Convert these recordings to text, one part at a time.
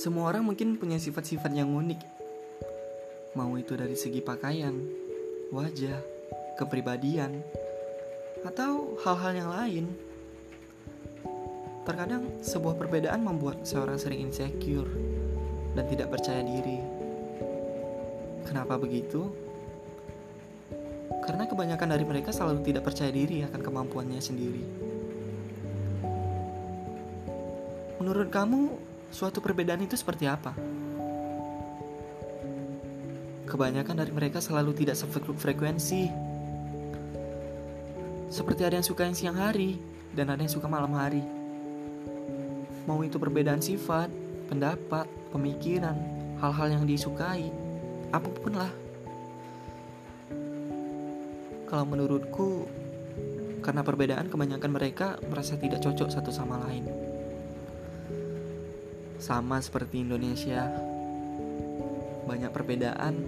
Semua orang mungkin punya sifat-sifat yang unik. Mau itu dari segi pakaian, wajah, kepribadian, atau hal-hal yang lain. Terkadang sebuah perbedaan membuat seorang sering insecure dan tidak percaya diri. Kenapa begitu? Karena kebanyakan dari mereka selalu tidak percaya diri akan kemampuannya sendiri. Menurut kamu, suatu perbedaan itu seperti apa? Kebanyakan dari mereka selalu tidak sefrekuensi. Seperti ada yang suka yang siang hari dan ada yang suka malam hari. Mau itu perbedaan sifat, pendapat, pemikiran, hal-hal yang disukai, apa pun lah. Kalau menurutku, karena perbedaan kebanyakan mereka merasa tidak cocok satu sama lain. Sama seperti Indonesia, banyak perbedaan,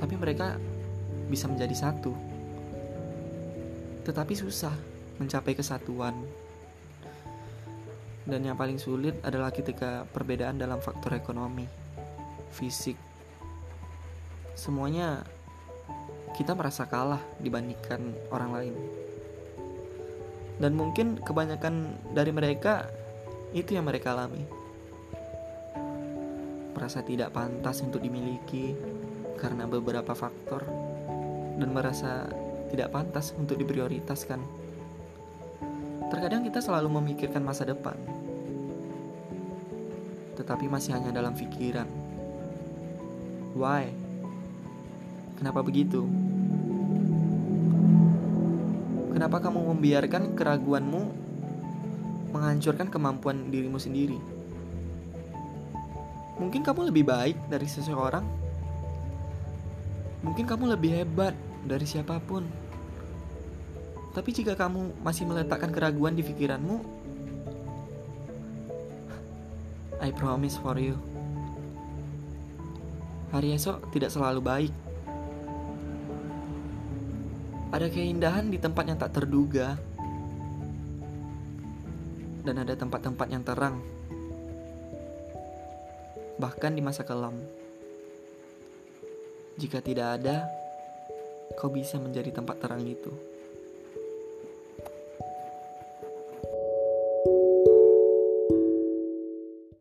tapi mereka bisa menjadi satu. Tetapi susah mencapai kesatuan. Dan yang paling sulit adalah ketika perbedaan dalam faktor ekonomi, fisik. Semuanya kita merasa kalah dibandingkan orang lain. Dan mungkin kebanyakan dari mereka itu yang mereka alami. Merasa tidak pantas untuk dimiliki karena beberapa faktor dan merasa tidak pantas untuk diprioritaskan. Terkadang kita selalu memikirkan masa depan, tetapi masih hanya dalam pikiran. Why? Kenapa begitu? Kenapa kamu membiarkan keraguanmu menghancurkan kemampuan dirimu sendiri? Mungkin kamu lebih baik dari seseorang. Mungkin kamu lebih hebat dari siapa pun. Tapi jika kamu masih meletakkan keraguan di pikiranmu, I promise for you. Hari esok tidak selalu baik. Ada keindahan di tempat yang tak terduga, dan ada tempat-tempat yang terang, bahkan di masa kelam. Jika tidak ada, kau bisa menjadi tempat terang itu.